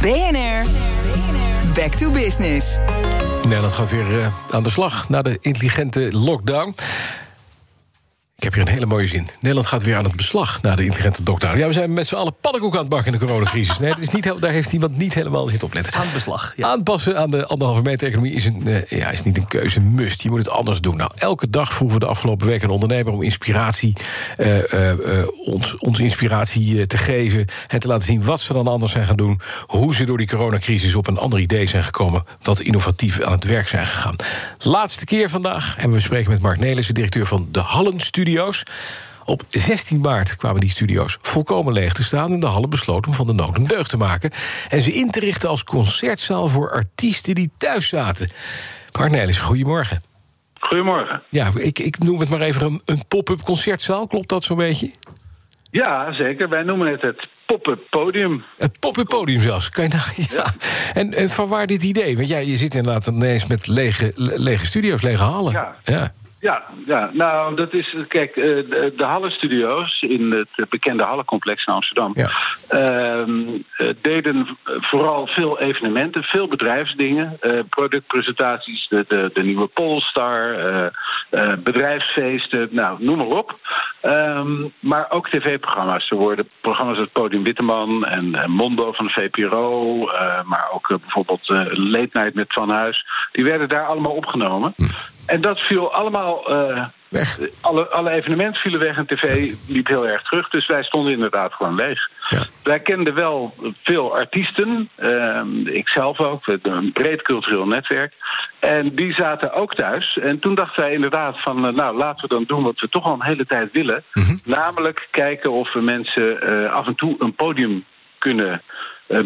BNR, back to business. Nederland gaat weer uh, aan de slag na de intelligente lockdown. Ik heb hier een hele mooie zin. Nederland gaat weer aan het beslag na de intelligente lockdown. Ja, we zijn met z'n allen pannenkoek aan het bakken in de coronacrisis. Nee, het is niet, daar heeft iemand niet helemaal zitten opletten. Aan het beslag, ja. Aanpassen aan de anderhalve meter economie is, een, uh, ja, is niet een keuze, must. Je moet het anders doen. Nou, elke dag vroegen we de afgelopen weken een ondernemer... om inspiratie, uh, uh, ons, ons inspiratie te geven... en te laten zien wat ze dan anders zijn gaan doen... hoe ze door die coronacrisis op een ander idee zijn gekomen... wat innovatief aan het werk zijn gegaan. Laatste keer vandaag en we spreken met Mark Nelissen... directeur van de Hallen Studio studio's. Op 16 maart kwamen die studio's volkomen leeg te staan... en de Halle besloot om van de nood een deugd te maken... en ze in te richten als concertzaal voor artiesten die thuis zaten. Mark Nelissen, goedemorgen. Goedemorgen. Ja, ik, ik noem het maar even een, een pop-up concertzaal. Klopt dat zo'n beetje? Ja, zeker. Wij noemen het het pop-up podium. Het pop-up podium zelfs. Kan je nou, ja. En, en van waar dit idee? Want jij, je zit inderdaad ineens met lege, lege studio's, lege hallen. Ja. ja. Ja, ja, nou, dat is. Kijk, de, de Halle-studio's in het bekende Hallencomplex in Amsterdam. Ja. Uh, deden vooral veel evenementen, veel bedrijfsdingen. Uh, productpresentaties, de, de, de nieuwe Polestar, uh, bedrijfsfeesten, nou, noem maar op. Um, maar ook tv-programma's. Er worden programma's als Podium Witteman en Mondo van de VPRO. maar ook bijvoorbeeld Late Night met Van Huis. Die werden daar allemaal opgenomen. Hm. En dat viel allemaal. Uh, weg. Alle, alle evenementen vielen weg en tv liep heel erg terug. Dus wij stonden inderdaad gewoon leeg. Ja. Wij kenden wel veel artiesten. Uh, ik zelf ook. Een breed cultureel netwerk. En die zaten ook thuis. En toen dachten wij inderdaad van... Uh, nou, laten we dan doen wat we toch al een hele tijd willen. Mm -hmm. Namelijk kijken of we mensen uh, af en toe een podium kunnen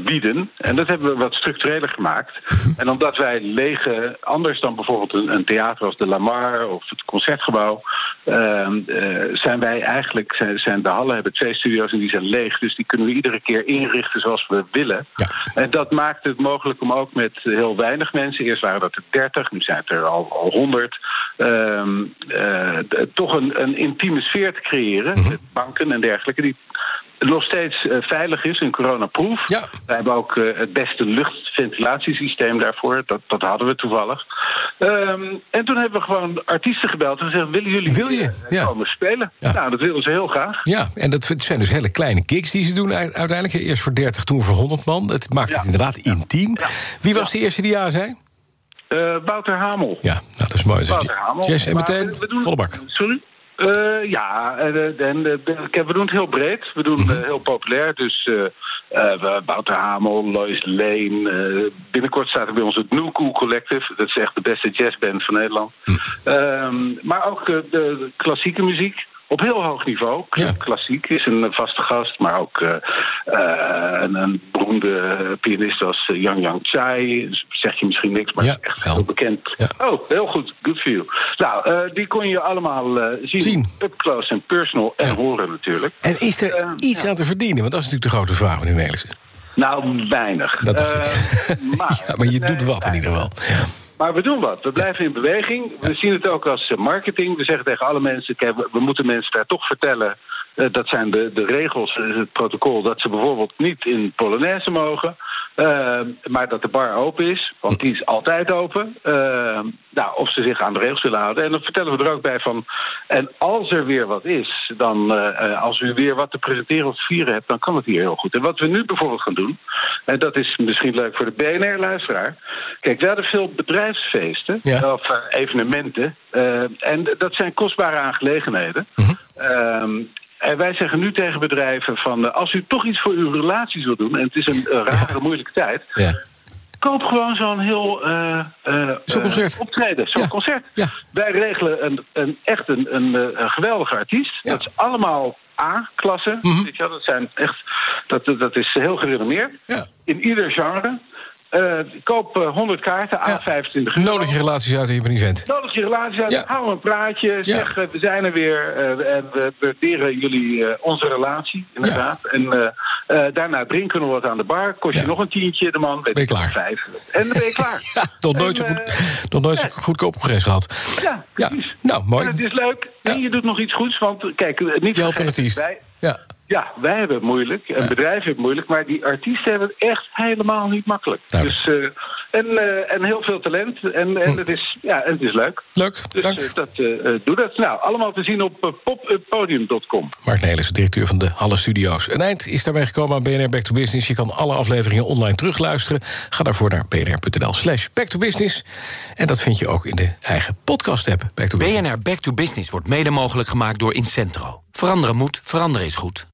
bieden. En dat hebben we wat structureler gemaakt. En omdat wij lege, anders dan bijvoorbeeld een, een theater als de Lamar of het concertgebouw, uh, uh, zijn wij eigenlijk, zijn, zijn, de hallen hebben twee studio's en die zijn leeg. Dus die kunnen we iedere keer inrichten zoals we willen. Ja. En dat maakt het mogelijk om ook met heel weinig mensen, eerst waren dat er 30, nu zijn het er al, al 100, toch een, een intieme sfeer te creëren. Met banken en dergelijke. Die nog steeds uh, veilig is, een coronaproof. Ja. Wij hebben ook uh, het beste luchtventilatiesysteem daarvoor. Dat, dat hadden we toevallig. Um, en toen hebben we gewoon artiesten gebeld en gezegd: willen jullie Wil je? Ja. komen spelen? Ja. Nou, dat willen ze heel graag. Ja, en dat zijn dus hele kleine gigs die ze doen uiteindelijk. Eerst voor 30, toen voor 100 man. Het maakt het inderdaad intiem. Wie was de eerste die ja zei? Uh, Wouter Hamel. Ja, nou, dat is mooi. Wouter Hamel. Yes, en meteen we, we doen, volle bak. Sorry? Uh, ja, en, en, we doen het heel breed. We doen het uh, heel populair. Dus uh, Wouter Hamel, Lois Lane. binnenkort staat er bij ons het New Cool Collective. Dat is echt de beste jazzband van Nederland. Mm. maar ook de klassieke muziek. Op heel hoog niveau. Klassiek is een vaste gast, maar ook uh, uh, een, een beroemde pianist als Yang Yang Chai. Zeg je misschien niks, maar ja, echt heel wel. bekend. Ja. Oh, heel goed. Good for you. Nou, uh, die kon je allemaal zien. zien. Up close en personal en horen natuurlijk. En is er iets aan te verdienen? Want dat is natuurlijk de grote vraag, meneer Nelissen. Nou, weinig. Dat dacht ik. maar, maar je doet wat in ieder geval. Maar we doen wat. We blijven in beweging. We zien het ook als marketing. We zeggen tegen alle mensen: kijk, we moeten mensen daar toch vertellen. Dat zijn de, de regels, het protocol, dat ze bijvoorbeeld niet in Polonaise mogen. Uh, maar dat de bar open is, want die is altijd open. Uh, nou, of ze zich aan de regels willen houden. En dan vertellen we er ook bij van. En als er weer wat is, dan uh, als u weer wat te presenteren of te vieren hebt, dan kan het hier heel goed. En wat we nu bijvoorbeeld gaan doen, en dat is misschien leuk voor de BNR-luisteraar. Kijk, we hadden veel bedrijfsfeesten ja. of evenementen. en dat zijn kostbare aangelegenheden. -huh. En wij zeggen nu tegen bedrijven van... als u toch iets voor uw relaties wil doen... en het is een uh, rare, moeilijke tijd... Ja. Koop gewoon zo'n heel uh, uh, optreden, zo'n ja. concert. Ja. Wij regelen een, een, echt een, een, een geweldige artiest. Dat is allemaal A-klasse. Mm -hmm. Dat, zijn echt, dat, dat is heel gerenommeerd. In ieder genre. Uh, koop uh, 100 kaarten aan ja. 25 euro. Nodig je relaties uit in je event. Nodig je relaties uit. Ja. Hou een praatje. Zeg, ja. we zijn er weer. En we waarderen jullie onze relatie, inderdaad. En daarna drinken we wat aan de bar. Kost je nog een tientje de man. Ben je klaar? Vijf. En dan ben je klaar. nog nooit zo, goed, nog nooit zo goedkoop gehad. Ja, precies. Nou, mooi. En het is leuk. En je doet nog iets goeds. Want kijk, niet. Ja. Ja, wij hebben het moeilijk. En bedrijven hebben het moeilijk. Maar die artiesten hebben het echt helemaal niet makkelijk. Dus, uh, en, uh, en heel veel talent. En, en, hm. het, is, ja, en het is leuk. Leuk, dus, dank. Uh, dat, doe dat. Nou, allemaal te zien op popuppodium.com. Mark Nelissen, directeur van de Halle Studio's. Een eind is daarbij gekomen aan BNR Back to Business. Je kan alle afleveringen online terugluisteren. Ga daarvoor naar bnr.nl slash back to business. En dat vind je ook in de eigen podcast-app. BNR Back to Business wordt mede mogelijk gemaakt door Incentro. Veranderen moet, veranderen is goed.